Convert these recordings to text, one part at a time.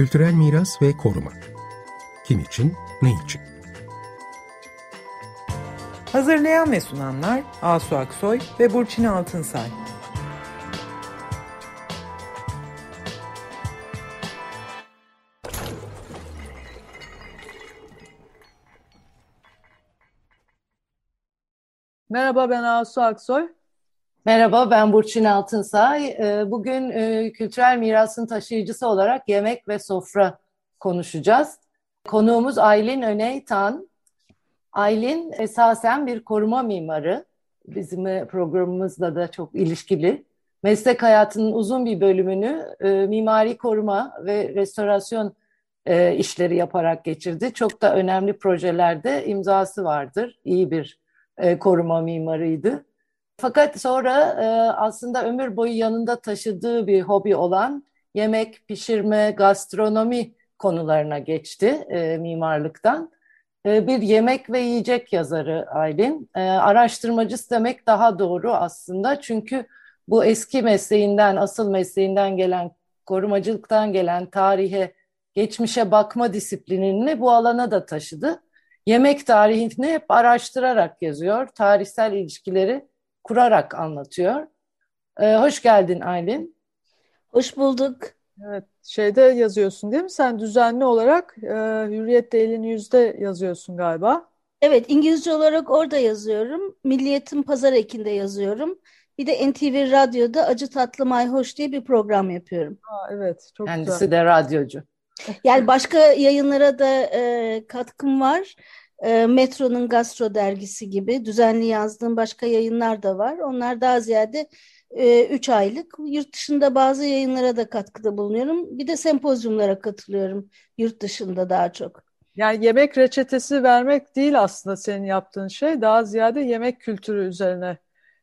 Kültürel miras ve koruma. Kim için, ne için? Hazırlayan ve sunanlar Asu Aksoy ve Burçin Altınsay. Merhaba ben Asu Aksoy. Merhaba ben Burçin Altınsay. Ee, bugün e, kültürel mirasın taşıyıcısı olarak yemek ve sofra konuşacağız. Konuğumuz Aylin Öney Tan. Aylin esasen bir koruma mimarı. Bizim programımızla da çok ilişkili. Meslek hayatının uzun bir bölümünü e, mimari koruma ve restorasyon e, işleri yaparak geçirdi. Çok da önemli projelerde imzası vardır. İyi bir koruma mimarıydı. Fakat sonra e, aslında ömür boyu yanında taşıdığı bir hobi olan yemek, pişirme, gastronomi konularına geçti e, mimarlıktan. E, bir yemek ve yiyecek yazarı Aylin. E, araştırmacısı demek daha doğru aslında çünkü bu eski mesleğinden, asıl mesleğinden gelen, korumacılıktan gelen tarihe, geçmişe bakma disiplinini bu alana da taşıdı. Yemek tarihini hep araştırarak yazıyor, tarihsel ilişkileri kurarak anlatıyor. Ee, hoş geldin Aylin. Hoş bulduk. Evet, şeyde yazıyorsun değil mi? Sen düzenli olarak e, Hürriyet Daily News'de yazıyorsun galiba. Evet, İngilizce olarak orada yazıyorum. Milliyetin Pazar Eki'nde yazıyorum. Bir de NTV Radyo'da Acı Tatlı Mayhoş diye bir program yapıyorum. Aa, evet, çok Kendisi güzel. de radyocu. Yani başka yayınlara da e, katkım var. E, Metro'nun Gastro dergisi gibi düzenli yazdığım başka yayınlar da var. Onlar daha ziyade 3 e, aylık. Yurt dışında bazı yayınlara da katkıda bulunuyorum. Bir de sempozyumlara katılıyorum yurt dışında daha çok. Yani yemek reçetesi vermek değil aslında senin yaptığın şey. Daha ziyade yemek kültürü üzerine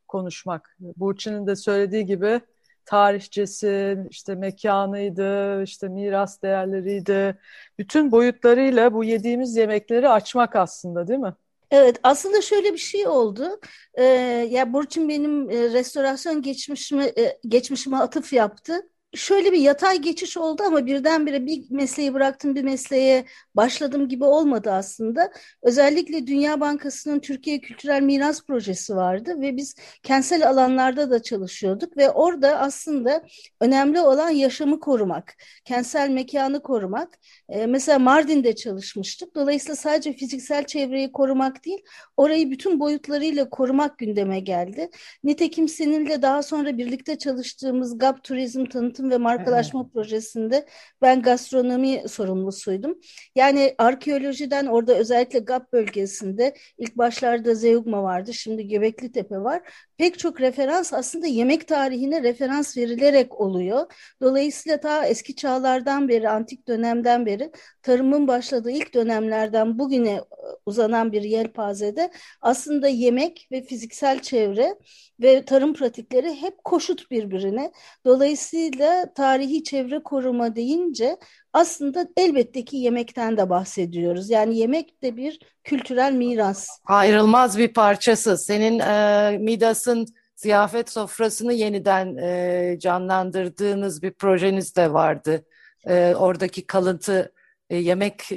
konuşmak. Burçin'in de söylediği gibi tarihçesi, işte mekanıydı, işte miras değerleriydi. Bütün boyutlarıyla bu yediğimiz yemekleri açmak aslında değil mi? Evet aslında şöyle bir şey oldu. Ee, ya Burçin benim e, restorasyon geçmişime, e, geçmişime atıf yaptı şöyle bir yatay geçiş oldu ama birdenbire bir mesleği bıraktım bir mesleğe başladım gibi olmadı aslında. Özellikle Dünya Bankası'nın Türkiye Kültürel Miras Projesi vardı ve biz kentsel alanlarda da çalışıyorduk ve orada aslında önemli olan yaşamı korumak, kentsel mekanı korumak. Ee, mesela Mardin'de çalışmıştık. Dolayısıyla sadece fiziksel çevreyi korumak değil, orayı bütün boyutlarıyla korumak gündeme geldi. Nitekim seninle daha sonra birlikte çalıştığımız GAP Turizm Tanıtım ve markalaşma evet. projesinde ben gastronomi sorumlusuydum. Yani arkeolojiden orada özellikle GAP bölgesinde ilk başlarda Zeugma vardı, şimdi Göbekli Tepe var. Pek çok referans aslında yemek tarihine referans verilerek oluyor. Dolayısıyla ta eski çağlardan beri, antik dönemden beri tarımın başladığı ilk dönemlerden bugüne e, uzanan bir yelpazede aslında yemek ve fiziksel çevre ve tarım pratikleri hep koşut birbirine. Dolayısıyla tarihi çevre koruma deyince aslında elbette ki yemekten de bahsediyoruz. Yani yemek de bir kültürel miras. Ayrılmaz bir parçası. Senin e, Midas'ın ziyafet sofrasını yeniden e, canlandırdığınız bir projeniz de vardı. E, oradaki kalıntı e, yemek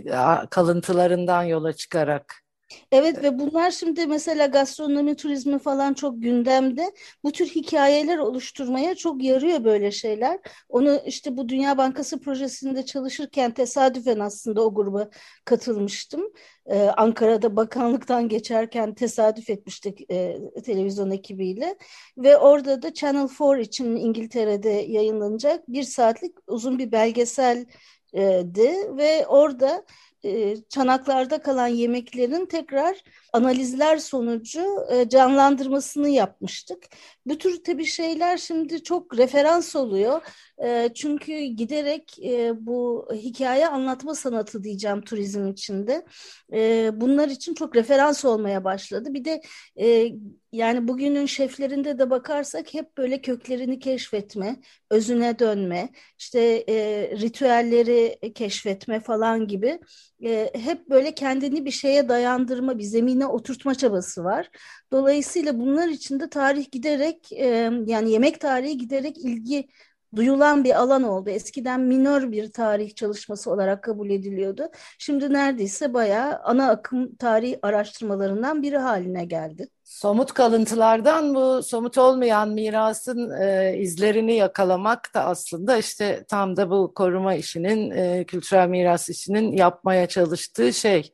kalıntılarından yola çıkarak. Evet ve bunlar şimdi mesela gastronomi turizmi falan çok gündemde. Bu tür hikayeler oluşturmaya çok yarıyor böyle şeyler. Onu işte bu Dünya Bankası projesinde çalışırken tesadüfen aslında o gruba katılmıştım. Ee, Ankara'da bakanlıktan geçerken tesadüf etmiştik e, televizyon ekibiyle. Ve orada da Channel 4 için İngiltere'de yayınlanacak bir saatlik uzun bir belgesel ve orada çanaklarda kalan yemeklerin tekrar analizler sonucu canlandırmasını yapmıştık. Bu tür tabii şeyler şimdi çok referans oluyor. Çünkü giderek bu hikaye anlatma sanatı diyeceğim turizm içinde. Bunlar için çok referans olmaya başladı. Bir de yani bugünün şeflerinde de bakarsak hep böyle köklerini keşfetme, özüne dönme, işte e, ritüelleri keşfetme falan gibi e, hep böyle kendini bir şeye dayandırma, bir zemine oturtma çabası var. Dolayısıyla bunlar için de tarih giderek e, yani yemek tarihi giderek ilgi duyulan bir alan oldu. Eskiden minör bir tarih çalışması olarak kabul ediliyordu. Şimdi neredeyse bayağı ana akım tarih araştırmalarından biri haline geldi. Somut kalıntılardan bu somut olmayan mirasın e, izlerini yakalamak da aslında işte tam da bu koruma işinin, e, kültürel miras işinin yapmaya çalıştığı şey.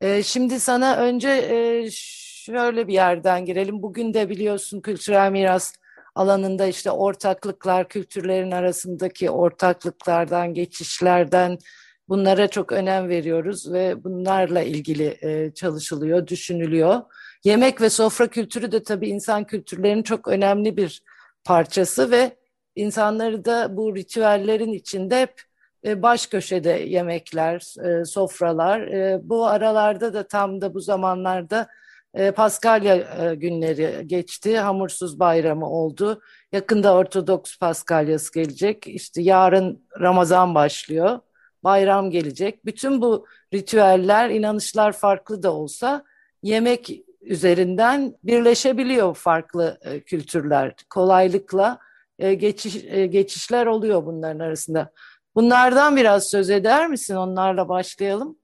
E, şimdi sana önce e, şöyle bir yerden girelim. Bugün de biliyorsun kültürel miras alanında işte ortaklıklar, kültürlerin arasındaki ortaklıklardan, geçişlerden bunlara çok önem veriyoruz ve bunlarla ilgili e, çalışılıyor, düşünülüyor. Yemek ve sofra kültürü de tabii insan kültürlerinin çok önemli bir parçası ve insanları da bu ritüellerin içinde hep e, baş köşede yemekler, e, sofralar. Bu aralarda da tam da bu zamanlarda Paskalya günleri geçti. Hamursuz bayramı oldu. Yakında Ortodoks Paskalyası gelecek. İşte yarın Ramazan başlıyor. Bayram gelecek. Bütün bu ritüeller, inanışlar farklı da olsa yemek üzerinden birleşebiliyor farklı e, kültürler. Kolaylıkla e, geçiş, e, geçişler oluyor bunların arasında. Bunlardan biraz söz eder misin? Onlarla başlayalım.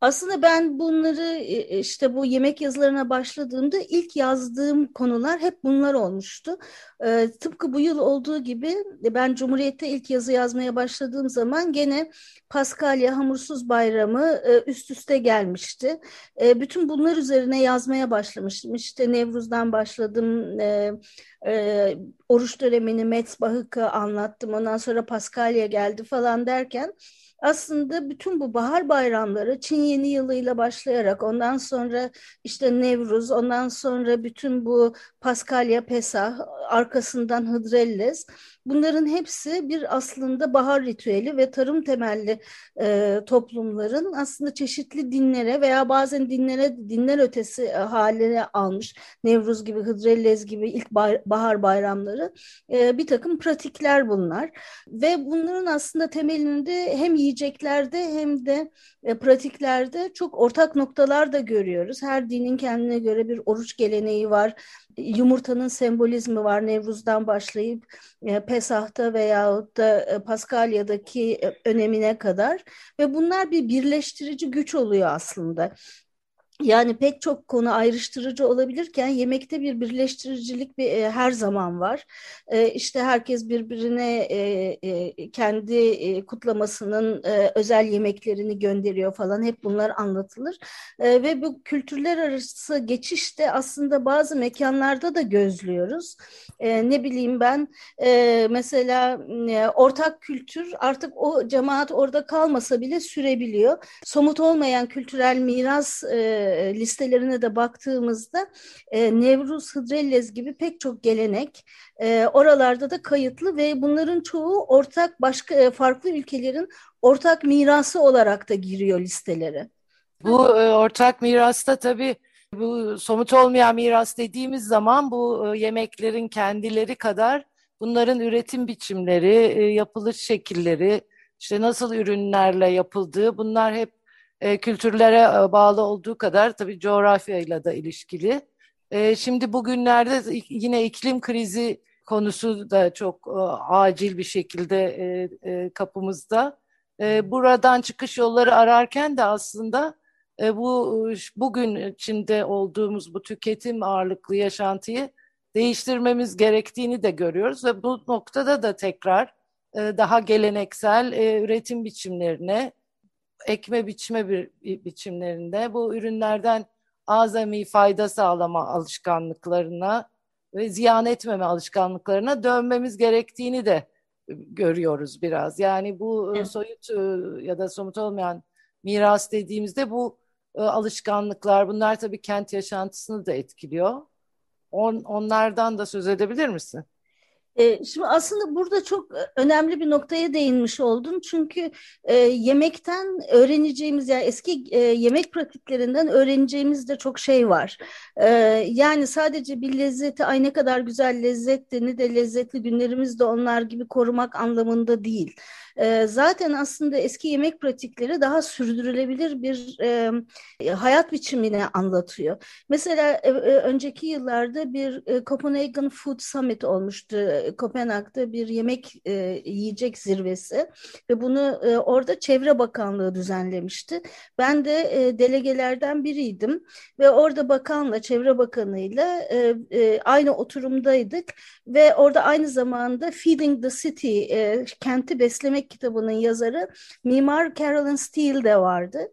Aslında ben bunları e, e, işte bu yemek yazılarına başladığımda ilk yazdığım konular hep bunlar olmuştu. E, tıpkı bu yıl olduğu gibi ben Cumhuriyet'te ilk yazı yazmaya başladığım zaman gene Paskalya Hamursuz Bayramı üst üste gelmişti. bütün bunlar üzerine yazmaya başlamıştım. İşte Nevruz'dan başladım. oruç dönemini Metzbach'ı anlattım. Ondan sonra Paskalya geldi falan derken aslında bütün bu bahar bayramları Çin Yeni Yılı'yla başlayarak ondan sonra işte Nevruz, ondan sonra bütün bu Paskalya, Pesah, arkasından Hıdrellez Bunların hepsi bir aslında bahar ritüeli ve tarım temelli e, toplumların aslında çeşitli dinlere veya bazen dinlere dinler ötesi e, haline almış Nevruz gibi, Hıdrellez gibi ilk bahar bayramları e, bir takım pratikler bunlar ve bunların aslında temelinde hem yiyeceklerde hem de e, pratiklerde çok ortak noktalar da görüyoruz. Her dinin kendine göre bir oruç geleneği var yumurtanın sembolizmi var Nevruz'dan başlayıp e, Pesah'ta veyahut da e, Paskalya'daki e, önemine kadar ve bunlar bir birleştirici güç oluyor aslında. Yani pek çok konu ayrıştırıcı olabilirken yemekte bir birleştiricilik bir, e, her zaman var. E, işte herkes birbirine e, e, kendi e, kutlamasının e, özel yemeklerini gönderiyor falan hep bunlar anlatılır. E, ve bu kültürler arası geçişte aslında bazı mekanlarda da gözlüyoruz. E, ne bileyim ben e, mesela e, ortak kültür artık o cemaat orada kalmasa bile sürebiliyor. Somut olmayan kültürel miras e, listelerine de baktığımızda e, Nevruz, Hıdrellez gibi pek çok gelenek e, oralarda da kayıtlı ve bunların çoğu ortak başka e, farklı ülkelerin ortak mirası olarak da giriyor listelere. Bu e, ortak mirasta tabii bu somut olmayan miras dediğimiz zaman bu e, yemeklerin kendileri kadar bunların üretim biçimleri, e, yapılış şekilleri, işte nasıl ürünlerle yapıldığı bunlar hep e, kültürlere e, bağlı olduğu kadar tabii coğrafyayla da ilişkili. E, şimdi bugünlerde yine iklim krizi konusu da çok acil bir şekilde kapımızda. Buradan çıkış yolları ararken de aslında bu bugün içinde olduğumuz bu tüketim ağırlıklı yaşantıyı değiştirmemiz gerektiğini de görüyoruz ve bu noktada da tekrar daha geleneksel üretim biçimlerine ekme biçme bir, biçimlerinde bu ürünlerden azami fayda sağlama alışkanlıklarına ve ziyan etmeme alışkanlıklarına dönmemiz gerektiğini de görüyoruz biraz. Yani bu evet. soyut ya da somut olmayan miras dediğimizde bu alışkanlıklar bunlar tabii kent yaşantısını da etkiliyor. On, onlardan da söz edebilir misin? E, şimdi aslında burada çok e, önemli bir noktaya değinmiş oldun. Çünkü e, yemekten öğreneceğimiz yani eski e, yemek pratiklerinden öğreneceğimiz de çok şey var. E, yani sadece bir lezzeti ay ne kadar güzel lezzetti ne de lezzetli günlerimiz de onlar gibi korumak anlamında değil. E, zaten aslında eski yemek pratikleri daha sürdürülebilir bir e, hayat biçimini anlatıyor. Mesela e, önceki yıllarda bir e, Copenhagen Food Summit olmuştu Kopenhag'da bir yemek e, yiyecek zirvesi ve bunu e, orada Çevre Bakanlığı düzenlemişti. Ben de e, delegelerden biriydim ve orada bakanla, Çevre Bakanı'yla e, e, aynı oturumdaydık ve orada aynı zamanda Feeding the City, e, Kenti Beslemek kitabının yazarı Mimar Carolyn Steele de vardı.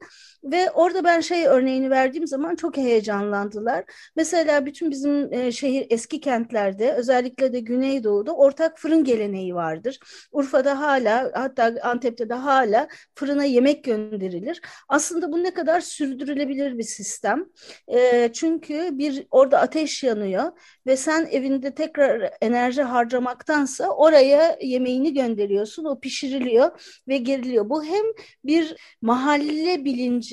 Ve orada ben şey örneğini verdiğim zaman çok heyecanlandılar. Mesela bütün bizim e, şehir eski kentlerde özellikle de Güneydoğu'da ortak fırın geleneği vardır. Urfa'da hala hatta Antep'te de hala fırına yemek gönderilir. Aslında bu ne kadar sürdürülebilir bir sistem. E, çünkü bir orada ateş yanıyor ve sen evinde tekrar enerji harcamaktansa oraya yemeğini gönderiyorsun. O pişiriliyor ve geriliyor. Bu hem bir mahalle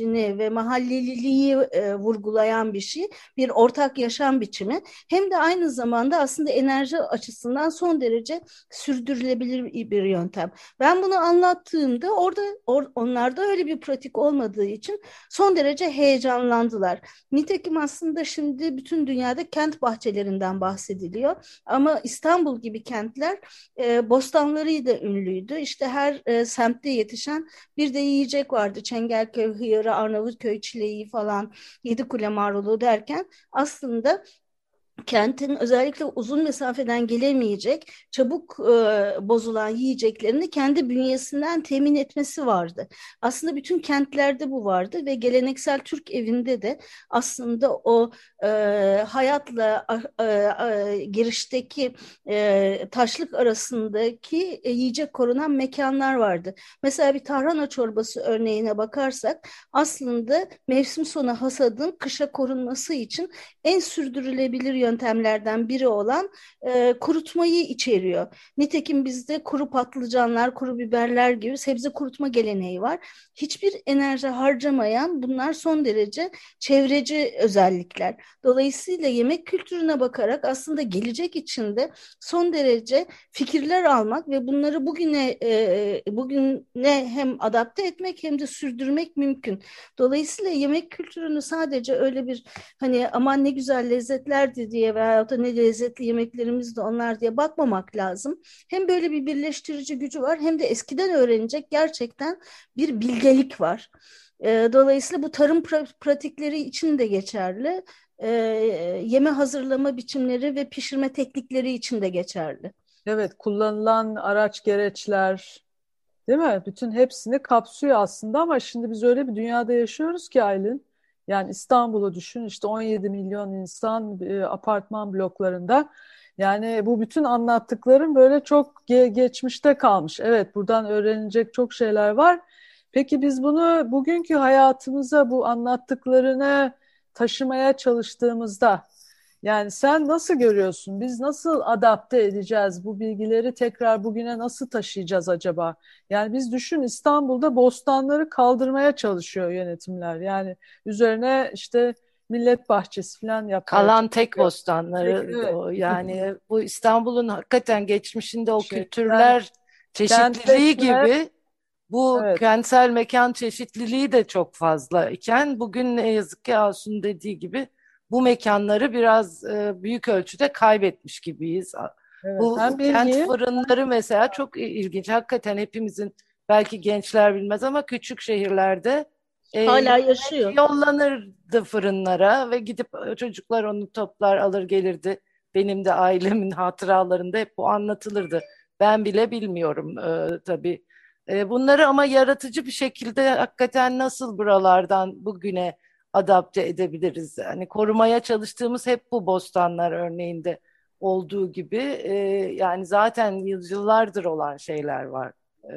bilincini ve mahalleliliği e, vurgulayan bir şey, bir ortak yaşam biçimi. Hem de aynı zamanda aslında enerji açısından son derece sürdürülebilir bir yöntem. Ben bunu anlattığımda orada or, onlarda öyle bir pratik olmadığı için son derece heyecanlandılar. Nitekim aslında şimdi bütün dünyada kent bahçelerinden bahsediliyor. Ama İstanbul gibi kentler e, bostanlarıyla ünlüydü. İşte her e, semtte yetişen bir de yiyecek vardı. Çengelköy hıyarı, Arnavutköy çileği falan, Yedikule marulu derken aslında kentin özellikle uzun mesafeden gelemeyecek, çabuk e, bozulan yiyeceklerini kendi bünyesinden temin etmesi vardı. Aslında bütün kentlerde bu vardı ve geleneksel Türk evinde de aslında o e, hayatla e, e, girişteki e, taşlık arasındaki e, yiyecek korunan mekanlar vardı. Mesela bir tarhana çorbası örneğine bakarsak aslında mevsim sonu hasadın kışa korunması için en sürdürülebilir yöntemlerden biri olan e, kurutmayı içeriyor. Nitekim bizde kuru patlıcanlar, kuru biberler gibi sebze kurutma geleneği var. Hiçbir enerji harcamayan bunlar son derece çevreci özellikler. Dolayısıyla yemek kültürüne bakarak aslında gelecek içinde son derece fikirler almak ve bunları bugüne e, bugüne hem adapte etmek hem de sürdürmek mümkün. Dolayısıyla yemek kültürünü sadece öyle bir hani aman ne güzel lezzetlerdi diye veyahut da ne lezzetli yemeklerimiz de onlar diye bakmamak lazım. Hem böyle bir birleştirici gücü var hem de eskiden öğrenecek gerçekten bir bilgelik var. E, dolayısıyla bu tarım pratikleri için de geçerli. E, yeme hazırlama biçimleri ve pişirme teknikleri için de geçerli. Evet, kullanılan araç gereçler, değil mi? Bütün hepsini kapsıyor aslında ama şimdi biz öyle bir dünyada yaşıyoruz ki Aylin. Yani İstanbul'u düşün işte 17 milyon insan e, apartman bloklarında. Yani bu bütün anlattıklarım böyle çok ge geçmişte kalmış. Evet buradan öğrenilecek çok şeyler var. Peki biz bunu bugünkü hayatımıza bu anlattıklarını taşımaya çalıştığımızda yani sen nasıl görüyorsun? Biz nasıl adapte edeceğiz bu bilgileri tekrar bugüne nasıl taşıyacağız acaba? Yani biz düşün İstanbul'da bostanları kaldırmaya çalışıyor yönetimler. Yani üzerine işte millet bahçesi falan yapıyor. Kalan tek bostanları evet. yani bu İstanbul'un hakikaten geçmişinde o şey, kültürler çeşitliliği gibi bu evet. kentsel mekan çeşitliliği de çok fazla iken bugün ne yazık ki Asun dediği gibi bu mekanları biraz e, büyük ölçüde kaybetmiş gibiyiz. Evet, bu bilgi... kent fırınları mesela çok ilginç. Hakikaten hepimizin belki gençler bilmez ama küçük şehirlerde e, hala yaşıyor. Yollanırdı fırınlara ve gidip e, çocuklar onu toplar alır gelirdi. Benim de ailemin hatıralarında hep bu anlatılırdı. Ben bile bilmiyorum e, tabii. E, bunları ama yaratıcı bir şekilde hakikaten nasıl buralardan bugüne adapte edebiliriz. Hani korumaya çalıştığımız hep bu bostanlar örneğinde olduğu gibi e, yani zaten yıllardır olan şeyler var. E,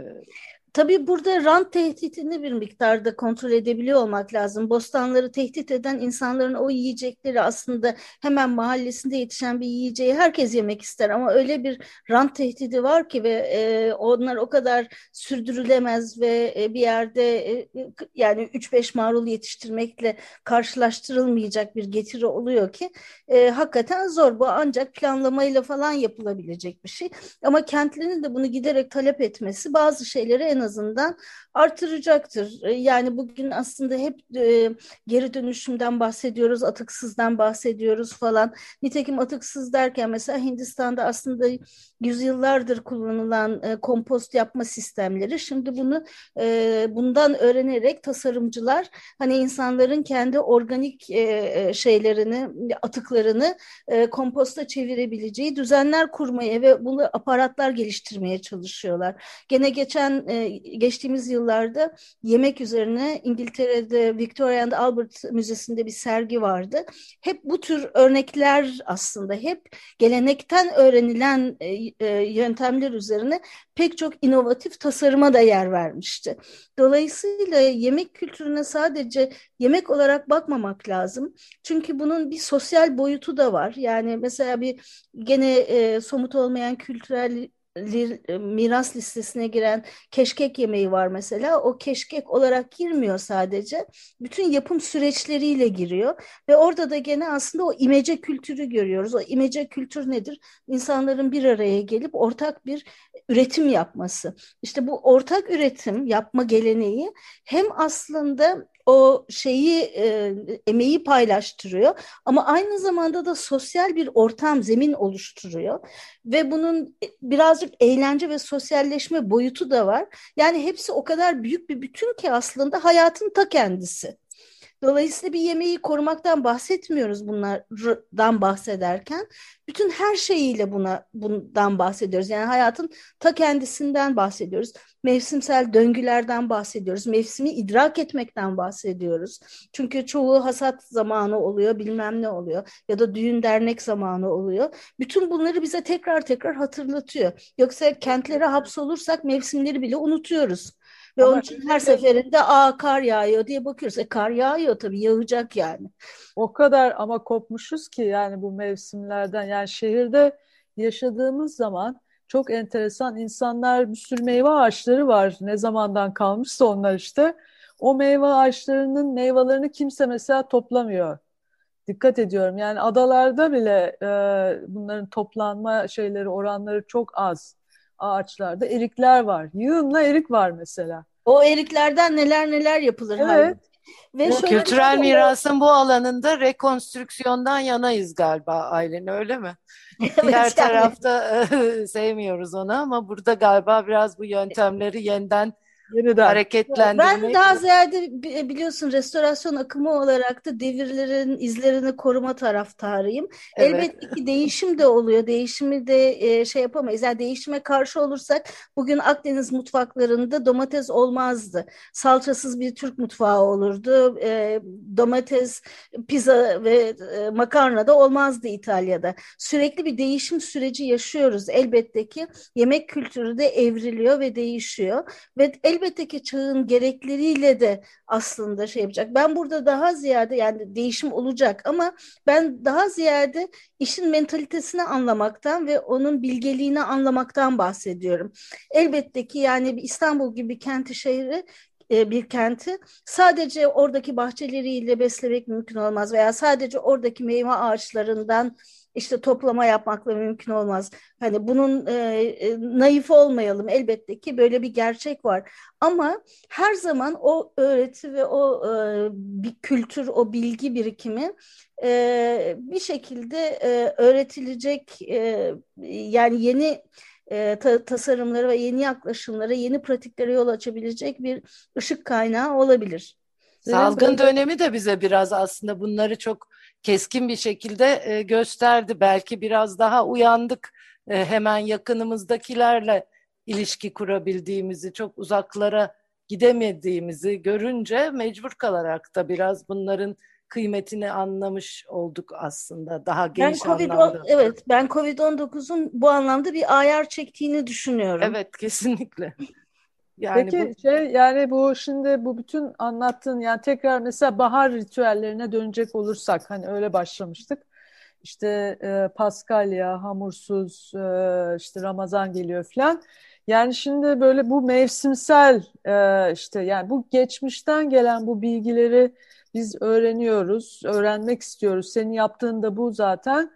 Tabii burada rant tehditini bir miktarda kontrol edebiliyor olmak lazım. Bostanları tehdit eden insanların o yiyecekleri aslında hemen mahallesinde yetişen bir yiyeceği herkes yemek ister ama öyle bir rant tehdidi var ki ve e, onlar o kadar sürdürülemez ve e, bir yerde e, yani 3-5 marul yetiştirmekle karşılaştırılmayacak bir getiri oluyor ki e, hakikaten zor. Bu ancak planlamayla falan yapılabilecek bir şey. Ama kentlerin de bunu giderek talep etmesi bazı şeyleri en en azından artıracaktır. E, yani bugün aslında hep e, geri dönüşümden bahsediyoruz, atıksızdan bahsediyoruz falan. Nitekim atıksız derken mesela Hindistan'da aslında yüzyıllardır kullanılan e, kompost yapma sistemleri. Şimdi bunu bundan öğrenerek tasarımcılar hani insanların kendi organik şeylerini, atıklarını komposta çevirebileceği düzenler kurmaya ve bunu aparatlar geliştirmeye çalışıyorlar. Gene geçen geçtiğimiz yıllarda yemek üzerine İngiltere'de Victoria and Albert Müzesi'nde bir sergi vardı. Hep bu tür örnekler aslında hep gelenekten öğrenilen e, e, yöntemler üzerine pek çok inovatif tasarıma da yer vermişti. Dolayısıyla yemek kültürüne sadece yemek olarak bakmamak lazım. Çünkü bunun bir sosyal boyutu da var. Yani mesela bir gene e, somut olmayan kültürel miras listesine giren keşkek yemeği var mesela. O keşkek olarak girmiyor sadece. Bütün yapım süreçleriyle giriyor ve orada da gene aslında o imece kültürü görüyoruz. O imece kültür nedir? İnsanların bir araya gelip ortak bir üretim yapması. İşte bu ortak üretim yapma geleneği hem aslında o şeyi e, emeği paylaştırıyor ama aynı zamanda da sosyal bir ortam zemin oluşturuyor ve bunun birazcık eğlence ve sosyalleşme boyutu da var. Yani hepsi o kadar büyük bir bütün ki aslında hayatın ta kendisi. Dolayısıyla bir yemeği korumaktan bahsetmiyoruz bunlardan bahsederken. Bütün her şeyiyle buna bundan bahsediyoruz. Yani hayatın ta kendisinden bahsediyoruz. Mevsimsel döngülerden bahsediyoruz. Mevsimi idrak etmekten bahsediyoruz. Çünkü çoğu hasat zamanı oluyor, bilmem ne oluyor ya da düğün dernek zamanı oluyor. Bütün bunları bize tekrar tekrar hatırlatıyor. Yoksa kentlere hapsolursak mevsimleri bile unutuyoruz. Ve Ama onun için her seferinde aa kar yağıyor diye bakıyoruz. E kar yağıyor tabii yağacak yani. O kadar ama kopmuşuz ki yani bu mevsimlerden. Yani şehirde yaşadığımız zaman çok enteresan insanlar bir sürü meyve ağaçları var. Ne zamandan kalmışsa onlar işte. O meyve ağaçlarının meyvelerini kimse mesela toplamıyor. Dikkat ediyorum. Yani adalarda bile e, bunların toplanma şeyleri, oranları çok az ağaçlarda erikler var. Yığınla erik var mesela. O eriklerden neler neler yapılır. Evet. Ve bu kültürel şey mirasın bu alanında rekonstrüksiyondan yanayız galiba Aylin öyle mi? evet, Diğer tarafta sevmiyoruz onu ama burada galiba biraz bu yöntemleri yeniden yeniden hareketlendirmek. Ben daha ziyade biliyorsun restorasyon akımı olarak da devirlerin izlerini koruma taraftarıyım. Evet. Elbette ki değişim de oluyor. Değişimi de e, şey yapamayız. Yani değişime karşı olursak bugün Akdeniz mutfaklarında domates olmazdı. Salçasız bir Türk mutfağı olurdu. E, domates, pizza ve e, makarna da olmazdı İtalya'da. Sürekli bir değişim süreci yaşıyoruz. Elbette ki yemek kültürü de evriliyor ve değişiyor. Ve el elbette ki çağın gerekleriyle de aslında şey yapacak. Ben burada daha ziyade yani değişim olacak ama ben daha ziyade işin mentalitesini anlamaktan ve onun bilgeliğini anlamaktan bahsediyorum. Elbette ki yani İstanbul gibi kenti şehri e, bir kenti sadece oradaki bahçeleriyle beslemek mümkün olmaz veya sadece oradaki meyve ağaçlarından işte toplama yapmakla mümkün olmaz. Hani bunun e, e, naif olmayalım elbette ki böyle bir gerçek var. Ama her zaman o öğreti ve o e, bir kültür, o bilgi birikimi e, bir şekilde e, öğretilecek e, yani yeni e, ta, tasarımları ve yeni yaklaşımlara, yeni pratiklere yol açabilecek bir ışık kaynağı olabilir. Salgın dönemi de bize biraz aslında bunları çok keskin bir şekilde e, gösterdi. Belki biraz daha uyandık e, hemen yakınımızdakilerle ilişki kurabildiğimizi, çok uzaklara gidemediğimizi görünce mecbur kalarak da biraz bunların kıymetini anlamış olduk aslında daha geniş ben COVID anlamda. Evet, ben Covid-19'un bu anlamda bir ayar çektiğini düşünüyorum. Evet, kesinlikle. Yani Peki bu... şey yani bu şimdi bu bütün anlattığın yani tekrar mesela bahar ritüellerine dönecek olursak hani öyle başlamıştık. İşte e, Paskalya, hamursuz, e, işte Ramazan geliyor falan. Yani şimdi böyle bu mevsimsel e, işte yani bu geçmişten gelen bu bilgileri biz öğreniyoruz, öğrenmek istiyoruz. Senin yaptığın da bu zaten.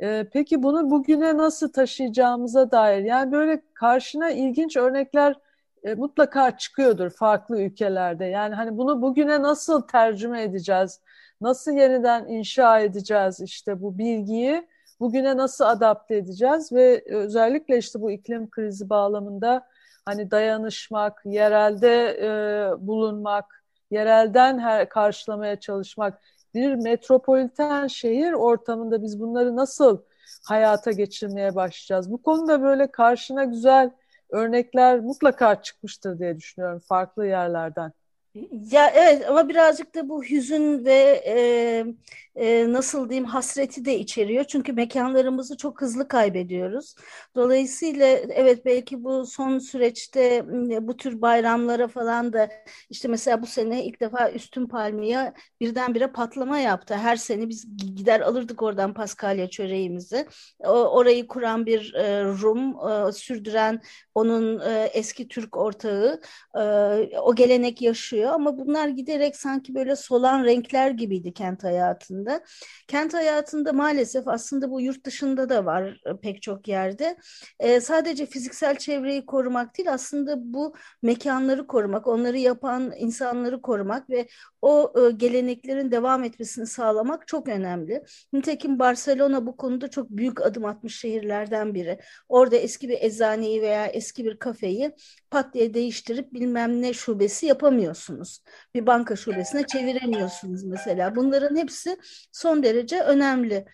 E, peki bunu bugüne nasıl taşıyacağımıza dair yani böyle karşına ilginç örnekler e, mutlaka çıkıyordur farklı ülkelerde. Yani hani bunu bugüne nasıl tercüme edeceğiz? Nasıl yeniden inşa edeceğiz işte bu bilgiyi? Bugüne nasıl adapte edeceğiz ve özellikle işte bu iklim krizi bağlamında hani dayanışmak, yerelde e, bulunmak, yerelden her karşılamaya çalışmak. Bir metropoliten şehir ortamında biz bunları nasıl hayata geçirmeye başlayacağız? Bu konuda böyle karşına güzel örnekler mutlaka çıkmıştır diye düşünüyorum farklı yerlerden. Ya evet ama birazcık da bu hüzün ve e, e, nasıl diyeyim hasreti de içeriyor. Çünkü mekanlarımızı çok hızlı kaybediyoruz. Dolayısıyla evet belki bu son süreçte bu tür bayramlara falan da işte mesela bu sene ilk defa Üstün Palmiye birdenbire patlama yaptı. Her sene biz gider alırdık oradan Paskalya çöreğimizi. O, orayı kuran bir e, Rum, e, sürdüren onun e, eski Türk ortağı. E, o gelenek yaşıyor ama bunlar giderek sanki böyle solan renkler gibiydi kent hayatında. Kent hayatında maalesef aslında bu yurt dışında da var e, pek çok yerde. E, sadece fiziksel çevreyi korumak değil aslında bu mekanları korumak, onları yapan insanları korumak ve o e, geleneklerin devam etmesini sağlamak çok önemli. Nitekim Barcelona bu konuda çok büyük adım atmış şehirlerden biri. Orada eski bir eczaneyi veya eski bir kafeyi pat diye değiştirip bilmem ne şubesi yapamıyorsunuz. Bir banka şubesine çeviremiyorsunuz mesela. Bunların hepsi son derece önemli.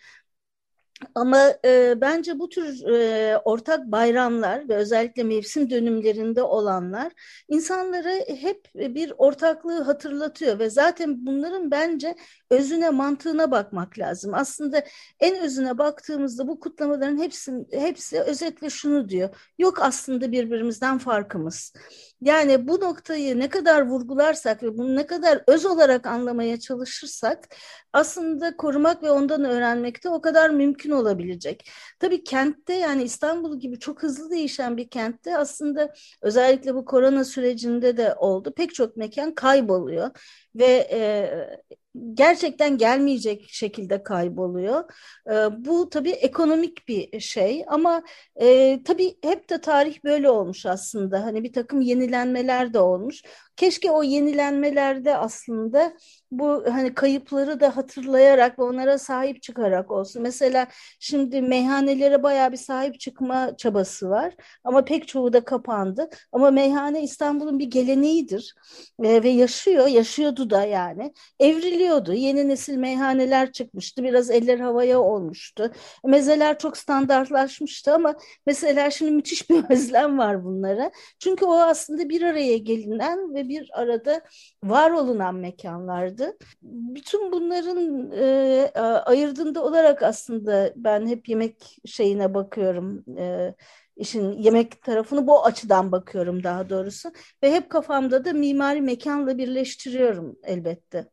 Ama e, bence bu tür e, ortak bayramlar ve özellikle mevsim dönümlerinde olanlar insanlara hep bir ortaklığı hatırlatıyor ve zaten bunların bence özüne mantığına bakmak lazım. Aslında en özüne baktığımızda bu kutlamaların hepsi, hepsi özetle şunu diyor. Yok aslında birbirimizden farkımız. Yani bu noktayı ne kadar vurgularsak ve bunu ne kadar öz olarak anlamaya çalışırsak aslında korumak ve ondan öğrenmek de o kadar mümkün olabilecek. Tabii kentte yani İstanbul gibi çok hızlı değişen bir kentte aslında özellikle bu korona sürecinde de oldu. Pek çok mekan kayboluyor ve e, gerçekten gelmeyecek şekilde kayboluyor. E, bu tabii ekonomik bir şey ama e, tabii hep de tarih böyle olmuş aslında. Hani bir takım yenilenmeler de olmuş. Keşke o yenilenmelerde aslında bu hani kayıpları da hatırlayarak ve onlara sahip çıkarak olsun. Mesela şimdi meyhanelere bayağı bir sahip çıkma çabası var ama pek çoğu da kapandı. Ama meyhane İstanbul'un bir geleneğidir e, ve yaşıyor, yaşıyordu da yani. Evriliyordu. Yeni nesil meyhaneler çıkmıştı. Biraz eller havaya olmuştu. Mezeler çok standartlaşmıştı ama mesela şimdi müthiş bir özlem var bunlara. Çünkü o aslında bir araya gelinen ve bir arada var olunan mekanlardı. Bütün bunların e, ayırdığında olarak aslında ben hep yemek şeyine bakıyorum. E, işin yemek tarafını bu açıdan bakıyorum daha doğrusu. Ve hep kafamda da mimari mekanla birleştiriyorum elbette.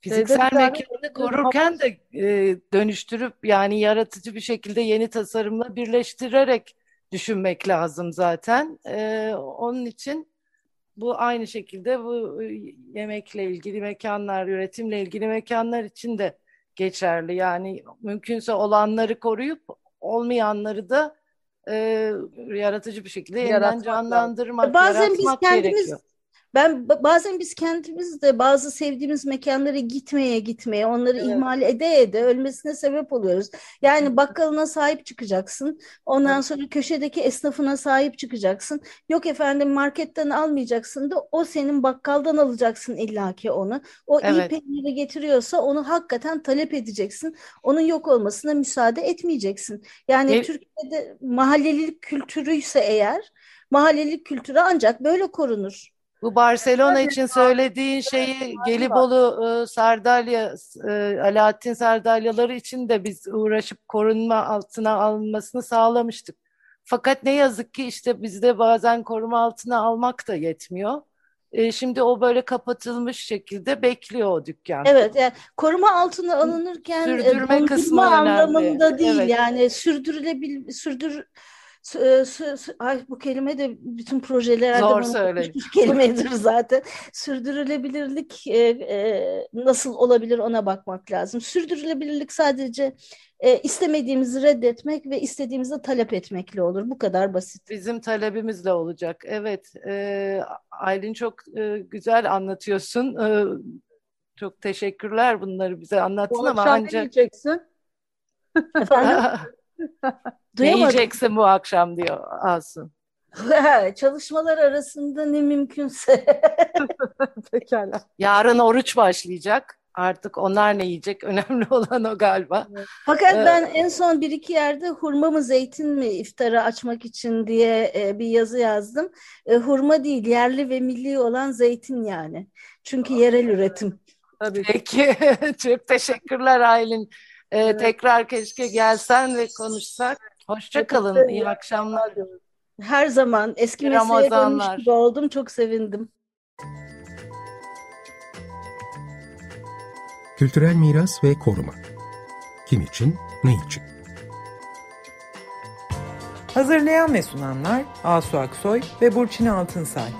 Fiziksel mekanı korurken de e, dönüştürüp yani yaratıcı bir şekilde yeni tasarımla birleştirerek düşünmek lazım zaten. E, onun için bu aynı şekilde bu e, yemekle ilgili mekanlar, üretimle ilgili mekanlar için de geçerli. Yani mümkünse olanları koruyup olmayanları da e, yaratıcı bir şekilde yeniden canlandırmak, Bazen biz kendimiz gerekiyor. Ben bazen biz kendimiz de bazı sevdiğimiz mekanlara gitmeye gitmeye onları evet. ihmal ede ede ölmesine sebep oluyoruz. Yani bakkalına sahip çıkacaksın. Ondan evet. sonra köşedeki esnafına sahip çıkacaksın. Yok efendim marketten almayacaksın da o senin bakkaldan alacaksın illaki onu. O evet. iyi peyniri getiriyorsa onu hakikaten talep edeceksin. Onun yok olmasına müsaade etmeyeceksin. Yani evet. Türkiye'de mahallelilik kültürüyse eğer mahallelik kültürü ancak böyle korunur. Bu Barcelona için söylediğin şeyi Gelibolu e, Sardalya e, Alaaddin Sardalyaları için de biz uğraşıp korunma altına alınmasını sağlamıştık. Fakat ne yazık ki işte bizde bazen koruma altına almak da yetmiyor. E, şimdi o böyle kapatılmış şekilde bekliyor o dükkan. Evet, yani koruma altına alınırken sürdürme kısmı anlamında önemli. değil. Evet. Yani sürdürülebil sürdür ay bu kelime de bütün projelerde Zor söyleyin. kelimedir zaten. Sürdürülebilirlik e, e, nasıl olabilir ona bakmak lazım. Sürdürülebilirlik sadece e, istemediğimizi reddetmek ve istediğimizi talep etmekle olur. Bu kadar basit. Bizim talebimizle olacak. Evet, e, Aylin çok e, güzel anlatıyorsun. E, çok teşekkürler bunları bize anlattın bu ama ancak... ne yiyeceksin? Efendim? ne yiyeceksin bu akşam diyor Asım. Çalışmalar arasında ne mümkünse. Pekala. Yarın oruç başlayacak. Artık onlar ne yiyecek? Önemli olan o galiba. Fakat ee, ben en son bir iki yerde hurma mı zeytin mi iftara açmak için diye e, bir yazı yazdım. E, hurma değil yerli ve milli olan zeytin yani. Çünkü yerel üretim. Tabii. Peki çok teşekkürler Aylin. Ee, evet. Tekrar keşke gelsen ve konuşsak. Hoşçakalın. İyi akşamlar. Her zaman eski mesleğe dönmüş gibi oldum. Çok sevindim. Kültürel miras ve koruma. Kim için, ne için? Hazırlayan ve sunanlar Asu Aksoy ve Burçin Altınsay.